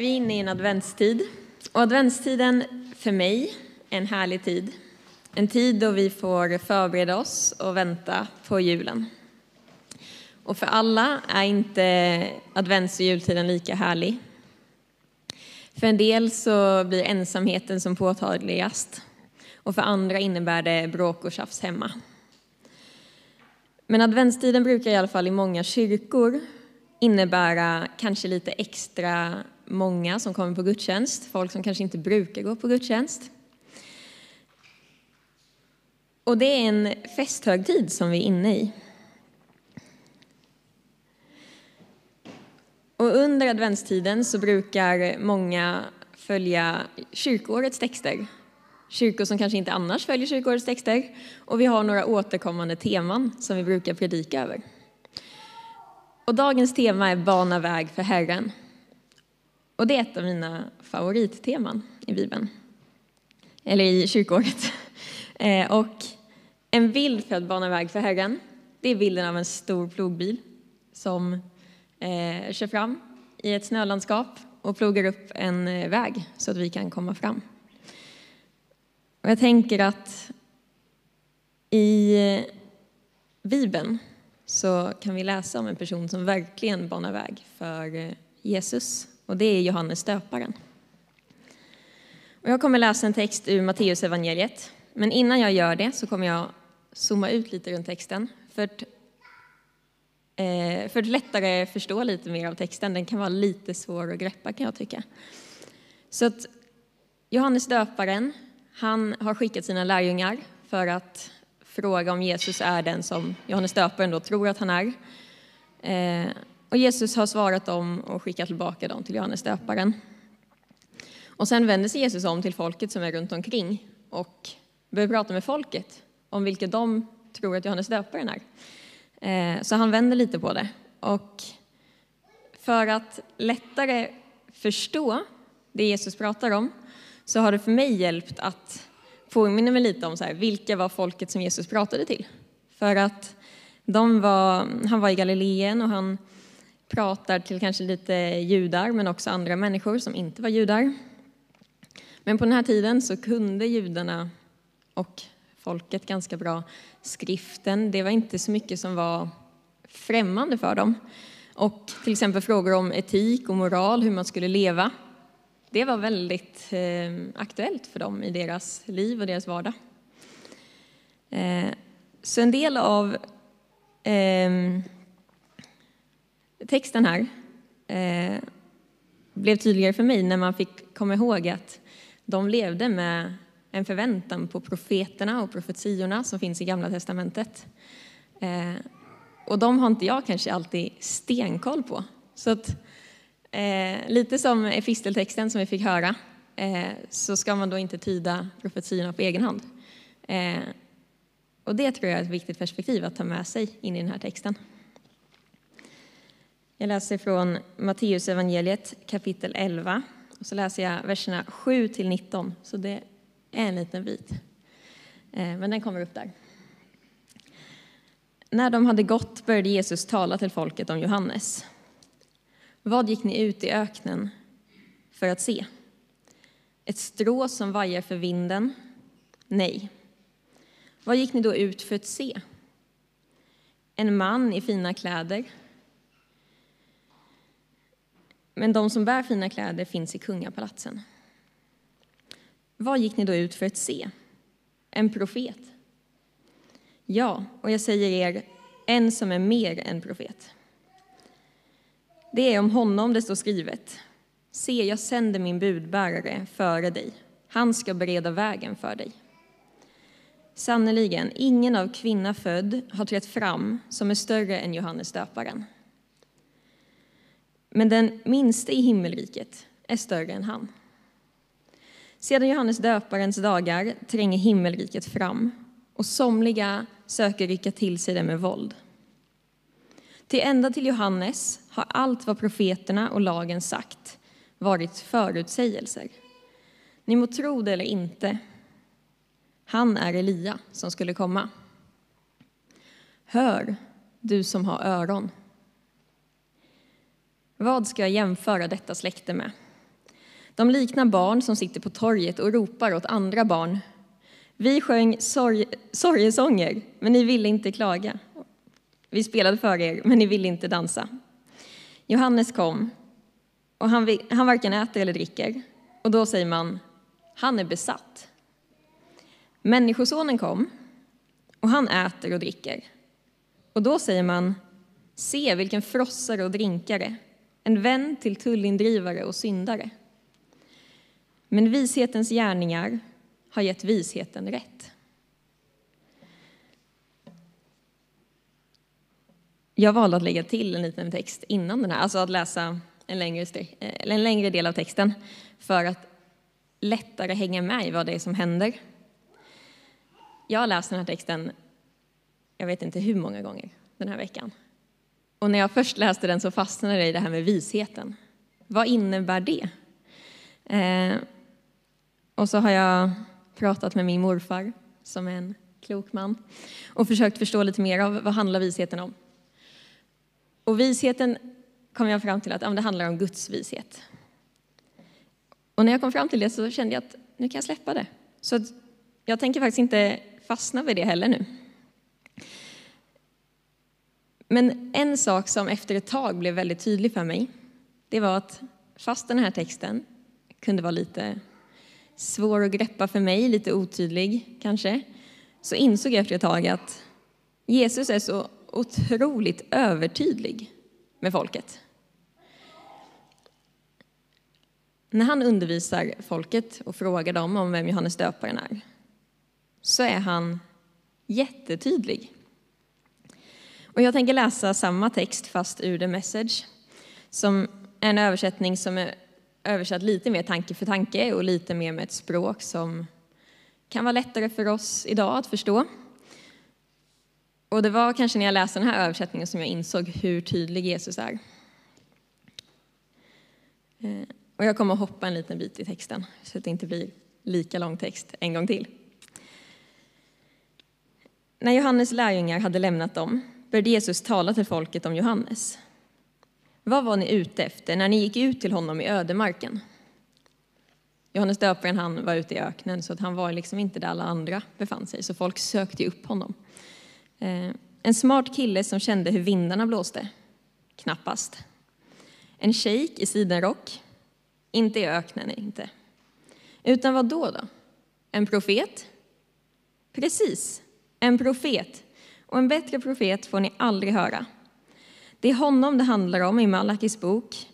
Vi är inne i en adventstid. Och adventstiden för mig är en härlig tid. En tid då vi får förbereda oss och vänta på julen. Och för alla är inte advents och jultiden lika härlig. För en del så blir ensamheten som påtagligast och för andra innebär det bråk och tjafs hemma. Men adventstiden brukar i alla fall i många kyrkor innebära kanske lite extra många som kommer på gudstjänst, folk som kanske inte brukar gå på gudstjänst. Och det är en festhögtid som vi är inne i. Och under adventstiden så brukar många följa kyrkoårets texter. Kyrkor som kanske inte annars följer kyrkoårets texter. Och vi har några återkommande teman som vi brukar predika över. Och dagens tema är Bana väg för Herren. Och det är ett av mina favoritteman i Bibeln. Eller i kyrkåret. Eh, och en bild för att bana väg för Herren, det är bilden av en stor plogbil som eh, kör fram i ett snölandskap och plogar upp en eh, väg så att vi kan komma fram. Och jag tänker att i eh, Bibeln så kan vi läsa om en person som verkligen banar väg för Jesus och det är Johannes döparen. Och jag kommer läsa en text ur Matteus evangeliet. Men innan jag gör det så kommer jag zooma ut lite runt texten för att, eh, för att lättare förstå lite mer av texten. Den kan vara lite svår att greppa kan jag tycka. Så att Johannes döparen, han har skickat sina lärjungar för att fråga om Jesus är den som Johannes döparen då tror att han är. Eh, och Jesus har svarat dem och skickat tillbaka dem till Johannes döparen. Och sen vänder sig Jesus om till folket som är runt omkring och börjar prata med folket om vilka de tror att Johannes döparen är. Eh, så han vänder lite på det. Och för att lättare förstå det Jesus pratar om så har det för mig hjälpt att påminna mig lite om så här, vilka var folket som Jesus pratade till. För att de var, han var i Galileen och han pratar till kanske lite judar men också andra människor som inte var judar. Men på den här tiden så kunde judarna och folket ganska bra skriften. Det var inte så mycket som var främmande för dem. Och till exempel frågor om etik och moral, hur man skulle leva. Det var väldigt eh, aktuellt för dem i deras liv och deras vardag. Eh, så en del av ehm, texten här eh, blev tydligare för mig när man fick komma ihåg att de levde med en förväntan på profeterna och profetiorna som finns i Gamla testamentet. Eh, och de har inte jag kanske alltid stenkoll på. Så att, eh, lite som episteltexten som vi fick höra, eh, så ska man då inte tyda profetiorna på egen hand. Eh, och det tror jag är ett viktigt perspektiv att ta med sig in i den här texten. Jag läser från Matteus evangeliet kapitel 11 och så läser jag verserna 7 till 19, så det är en liten bit. Eh, men den kommer upp där. När de hade gått började Jesus tala till folket om Johannes. Vad gick ni ut i öknen för att se? Ett strå som vajar för vinden? Nej. Vad gick ni då ut för att se? En man i fina kläder? Men de som bär fina kläder finns i kungapalatsen. Vad gick ni då ut för att se? En profet? Ja, och jag säger er, en som är mer än profet. Det är om honom det står skrivet. Se, jag sänder min budbärare före dig. Han ska bereda vägen för dig. Sannerligen, ingen av kvinna född har trätt fram som är större än Johannes döparen. Men den minste i himmelriket är större än han. Sedan Johannes döparens dagar tränger himmelriket fram och somliga söker rycka till sig det med våld. Till ända till Johannes har allt vad profeterna och lagen sagt varit förutsägelser. Ni må tro det eller inte. Han är Elia som skulle komma. Hör, du som har öron. Vad ska jag jämföra detta släkte med? De liknar barn som sitter på torget och ropar åt andra barn. Vi sjöng sorg, sorgesånger, men ni ville inte klaga. Vi spelade för er, men ni ville inte dansa. Johannes kom, och han, han varken äter eller dricker. Och då säger man, han är besatt. Människosonen kom, och han äter och dricker. Och då säger man, se vilken frossare och drinkare, en vän till tullindrivare och syndare. Men vishetens gärningar har gett visheten rätt. Jag valde att lägga till en liten text innan den här, alltså att läsa en längre, eh, en längre del av texten för att lättare hänga med i vad det är som händer. Jag har läst den här texten, jag vet inte hur många gånger den här veckan. Och när jag först läste den så fastnade det i det här med visheten. Vad innebär det? Eh, och så har jag pratat med min morfar, som är en klok man, och försökt förstå lite mer av vad handlar visheten om. Och visheten kom jag fram till att ja, det handlar om Guds vishet. Och när jag kom fram till det så kände jag att nu kan jag släppa det. Så jag tänker faktiskt inte fastna vid det heller nu. Men en sak som efter ett tag blev väldigt tydlig för mig, det var att fast den här texten kunde vara lite svår att greppa för mig, lite otydlig kanske, så insåg jag efter ett tag att Jesus är så otroligt övertydlig med folket. När han undervisar folket och frågar dem om vem Johannes döparen är, så är han jättetydlig. Och jag tänker läsa samma text fast ur The Message, som är en översättning som är översatt lite mer tanke för tanke och lite mer med ett språk som kan vara lättare för oss idag att förstå. Och det var kanske när jag läste den här översättningen som jag insåg hur tydlig Jesus är. Eh, och jag kommer att hoppa en liten bit i texten så att det inte blir lika lång text en gång till. När Johannes lärjungar hade lämnat dem började Jesus tala till folket om Johannes. Vad var ni ute efter när ni gick ut till honom i ödemarken? Johannes döparen han var ute i öknen så att han var liksom inte där alla andra befann sig, så folk sökte upp honom. Eh, en smart kille som kände hur vindarna blåste? Knappast. En shejk i sidenrock? Inte i öknen, inte. Utan vad då, då? En profet? Precis, en profet. Och en bättre profet får ni aldrig höra. Det är honom det handlar om i Malakis bok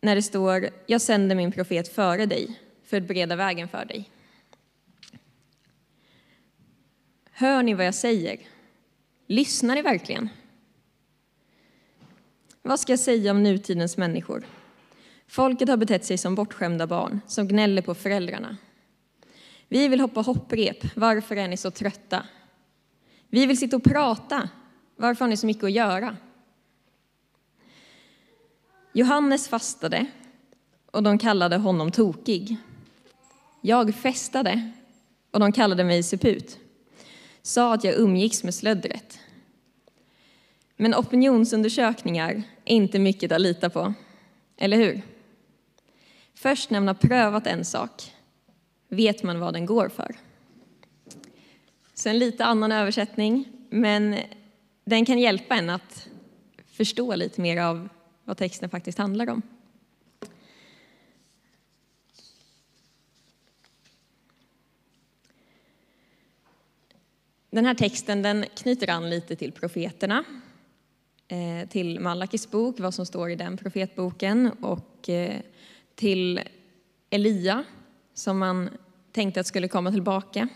när det står Jag sänder min profet före dig för att bereda vägen för dig. Hör ni vad jag säger? Lyssnar ni verkligen? Vad ska jag säga om nutidens människor? Folket har betett sig som bortskämda barn som gnäller på föräldrarna. Vi vill hoppa hopprep, varför är ni så trötta? Vi vill sitta och prata, varför har ni så mycket att göra? Johannes fastade och de kallade honom tokig. Jag festade och de kallade mig seput. Sa att jag umgicks med slöddret. Men opinionsundersökningar är inte mycket att lita på, eller hur? Först när man har prövat en sak vet man vad den går för. Så en lite annan översättning, men den kan hjälpa en att förstå lite mer av vad texten faktiskt handlar om. Den här texten den knyter an lite till profeterna, eh, till Malakis bok, vad som står i den profetboken och eh, till Elia som man tänkte att skulle komma tillbaka.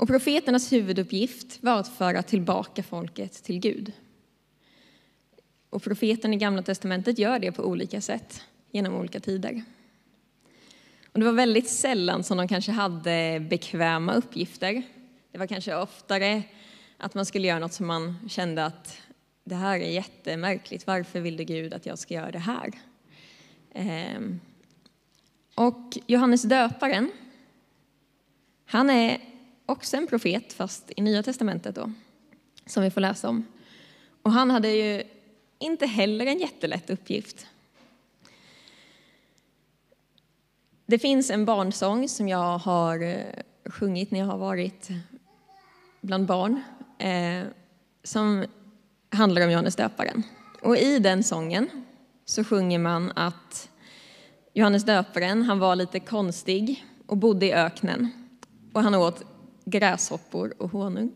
Och profeternas huvuduppgift var att föra tillbaka folket till Gud. Och profeten i Gamla testamentet gör det på olika sätt genom olika tider. Och det var väldigt sällan som de kanske hade bekväma uppgifter. Det var kanske oftare att man skulle göra något som man kände att det här är jättemärkligt. Varför vill du Gud att jag ska göra det här? Ehm. Och Johannes döparen, han är också en profet, fast i Nya testamentet då, som vi får läsa om. Och han hade ju inte heller en jättelätt uppgift. det finns en barnsång som jag har eh, sjungit när jag har varit bland barn eh, som handlar om Johannes döparen. Och i den sången så sjunger man att Johannes döparen, han var lite konstig och bodde i öknen och han åt gräshoppor och honung.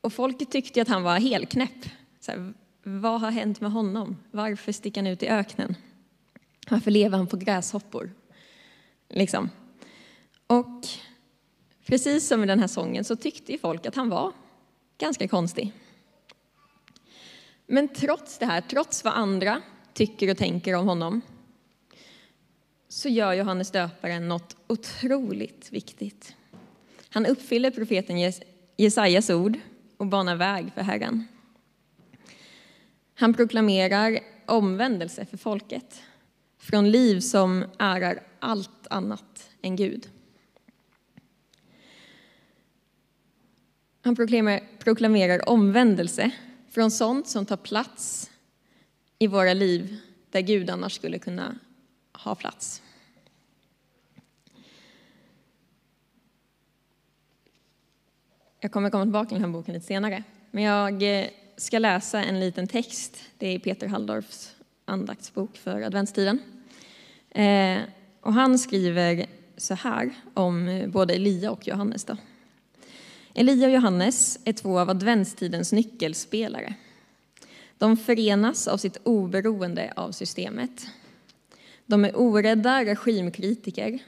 Och folket tyckte att han var helknäpp. Så här, vad har hänt med honom? Varför sticker han ut i öknen? Varför lever han på gräshoppor? Liksom. Och precis som i den här sången så tyckte ju folk att han var ganska konstig. Men trots det här, trots vad andra tycker och tänker om honom, så gör Johannes döparen något otroligt viktigt. Han uppfyller profeten Jesajas ord och banar väg för Herren. Han proklamerar omvändelse för folket från liv som ärar allt annat än Gud. Han proklamerar omvändelse från sånt som tar plats i våra liv där Gud annars skulle kunna ha plats. Jag kommer komma tillbaka till den här boken lite senare. Men jag eh, ska läsa en liten text. Det är Peter Halldorfs andaktsbok för adventstiden. Eh, och han skriver så här om eh, både Elia och Johannes. Då. Elia och Johannes är två av adventstidens nyckelspelare. De förenas av sitt oberoende av systemet. De är orädda regimkritiker,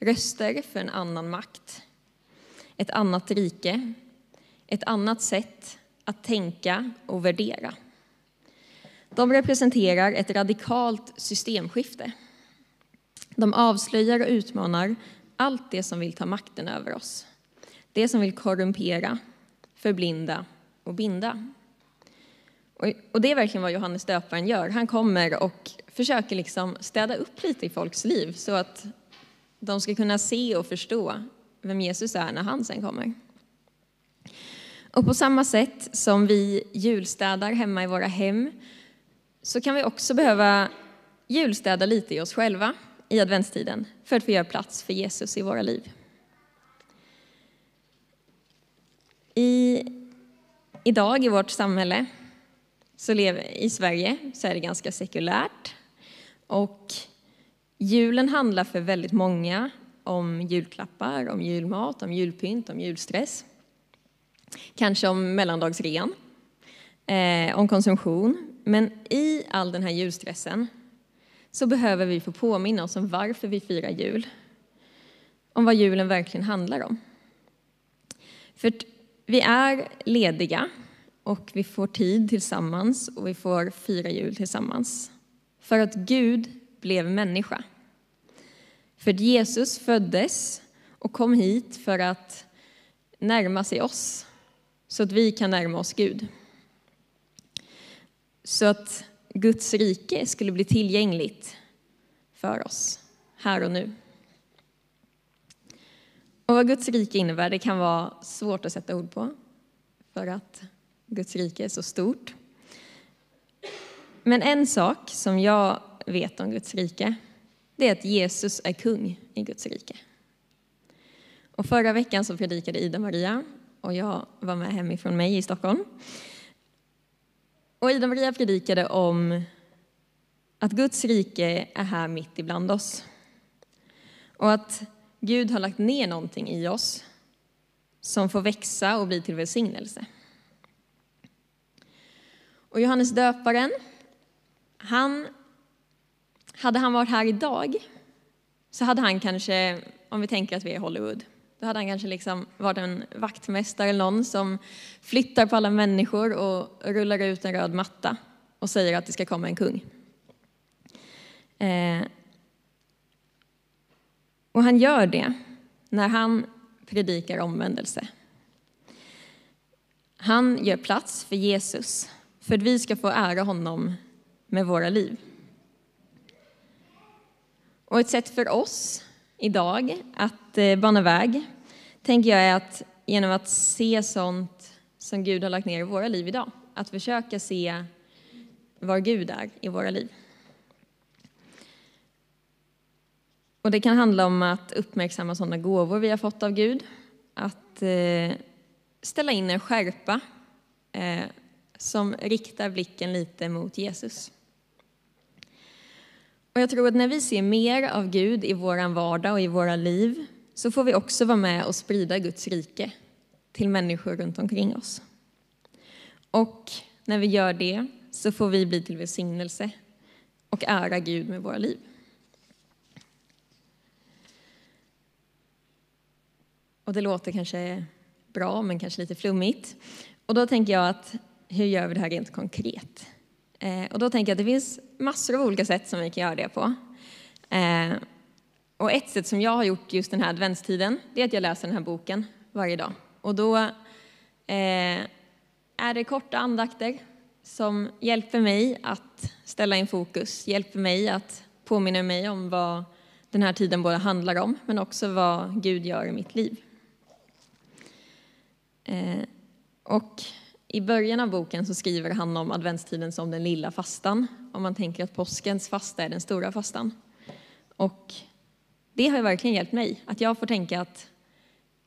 röster för en annan makt, ett annat rike, ett annat sätt att tänka och värdera. De representerar ett radikalt systemskifte. De avslöjar och utmanar allt det som vill ta makten över oss. Det som vill korrumpera, förblinda och binda. Och det är verkligen vad Johannes döparen gör. Han kommer och försöker liksom städa upp lite i folks liv så att de ska kunna se och förstå vem Jesus är när han sen kommer. Och på samma sätt som vi julstädar hemma i våra hem så kan vi också behöva julstäda lite i oss själva i adventstiden för att få göra plats för Jesus i våra liv. I, idag i vårt samhälle, så lever, i Sverige, så är det ganska sekulärt. Och julen handlar för väldigt många om julklappar, om julmat, om julpynt, om julstress. Kanske om mellandagsrean, eh, om konsumtion. Men i all den här julstressen så behöver vi få påminna oss om varför vi firar jul. Om vad julen verkligen handlar om. För vi är lediga och vi får tid tillsammans och vi får fira jul tillsammans. För att Gud blev människa. För Jesus föddes och kom hit för att närma sig oss så att vi kan närma oss Gud. Så att Guds rike skulle bli tillgängligt för oss här och nu. Och vad Guds rike innebär det kan vara svårt att sätta ord på för att Guds rike är så stort. Men en sak som jag vet om Guds rike det är att Jesus är kung i Guds rike. Och förra veckan så predikade Ida Maria och jag var med hemifrån mig i Stockholm. Och Ida Maria predikade om att Guds rike är här mitt ibland oss. Och att Gud har lagt ner någonting i oss som får växa och bli till välsignelse. Och Johannes döparen, han, hade han varit här idag så hade han kanske, om vi tänker att vi är i Hollywood, då hade han kanske liksom varit en vaktmästare eller någon som flyttar på alla människor och rullar ut en röd matta och säger att det ska komma en kung. Eh, och han gör det när han predikar omvändelse. Han gör plats för Jesus för att vi ska få ära honom med våra liv. Och ett sätt för oss idag att eh, bana väg tänker jag är att genom att se sånt som Gud har lagt ner i våra liv idag, att försöka se var Gud är i våra liv. Och det kan handla om att uppmärksamma sådana gåvor vi har fått av Gud, att eh, ställa in en skärpa eh, som riktar blicken lite mot Jesus. Och jag tror att när vi ser mer av Gud i vår vardag och i våra liv så får vi också vara med och sprida Guds rike till människor runt omkring oss. Och när vi gör det så får vi bli till välsignelse och ära Gud med våra liv. Och det låter kanske bra, men kanske lite flummigt. Och då tänker jag att hur gör vi det här rent konkret? Eh, och då tänker jag att det finns massor av olika sätt som vi kan göra det på. Eh, och ett sätt som jag har gjort just den här adventstiden, det är att jag läser den här boken varje dag. Och då eh, är det korta andakter som hjälper mig att ställa in fokus, hjälper mig att påminna mig om vad den här tiden både handlar om, men också vad Gud gör i mitt liv. Eh, och i början av boken så skriver han om adventstiden som den lilla fastan, om man tänker att påskens fasta är den stora fastan. Och det har verkligen hjälpt mig, att jag får tänka att,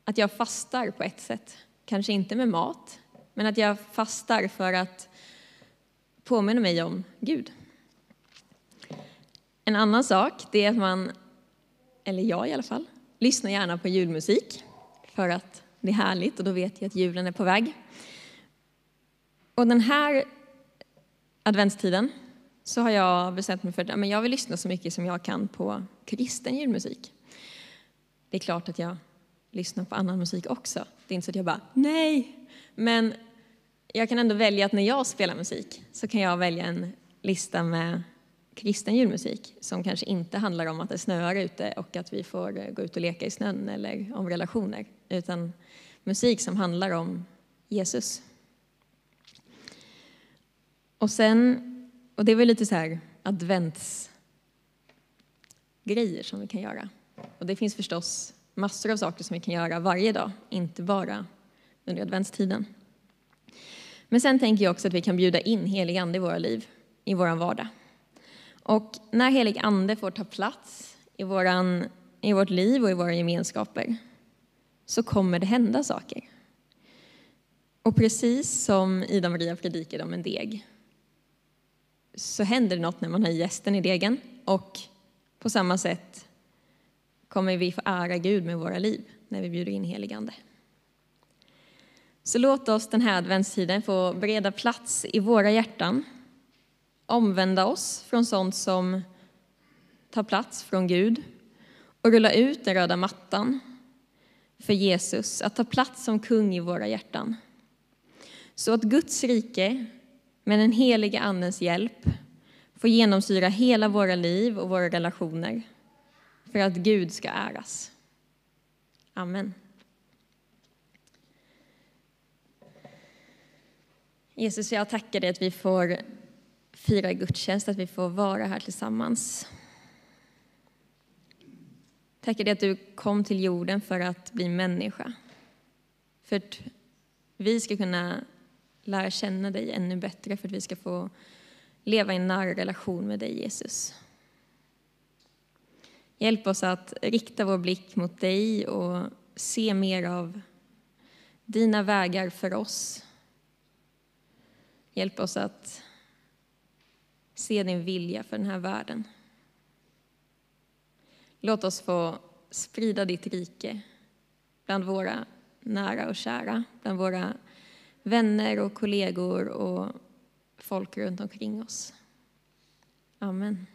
att jag fastar på ett sätt. Kanske inte med mat, men att jag fastar för att påminna mig om Gud. En annan sak det är att man, eller jag i alla fall, lyssnar gärna på julmusik för att det är härligt och då vet jag att julen är på väg. Och den här adventstiden så har jag bestämt mig för att jag vill lyssna så mycket som jag kan på kristen julmusik. Det är klart att jag lyssnar på annan musik också. Det är inte så att jag bara, nej! Men jag kan ändå välja att när jag spelar musik så kan jag välja en lista med kristen julmusik som kanske inte handlar om att det snöar ute och att vi får gå ut och leka i snön eller om relationer, utan musik som handlar om Jesus. Och sen, och det är väl lite så här adventsgrejer som vi kan göra. Och det finns förstås massor av saker som vi kan göra varje dag, inte bara under adventstiden. Men sen tänker jag också att vi kan bjuda in helig ande i våra liv, i vår vardag. Och när helig ande får ta plats i, våran, i vårt liv och i våra gemenskaper så kommer det hända saker. Och precis som Ida-Maria predikade om en deg så händer det något när man har gästen i degen och på samma sätt kommer vi få ära Gud med våra liv när vi bjuder in heligande. Så låt oss den här adventstiden få bereda plats i våra hjärtan, omvända oss från sånt som tar plats från Gud och rulla ut den röda mattan för Jesus att ta plats som kung i våra hjärtan. Så att Guds rike med den helige Andens hjälp får genomsyra hela våra liv och våra relationer för att Gud ska äras. Amen. Jesus, jag tackar dig att vi får fira gudstjänst, att vi får vara här tillsammans. Tackar dig att du kom till jorden för att bli människa. För att vi ska kunna lära känna dig ännu bättre, för att vi ska få leva i en nära relation med dig, Jesus. Hjälp oss att rikta vår blick mot dig och se mer av dina vägar för oss. Hjälp oss att se din vilja för den här världen. Låt oss få sprida ditt rike bland våra nära och kära, bland våra vänner och kollegor och folk runt omkring oss. Amen.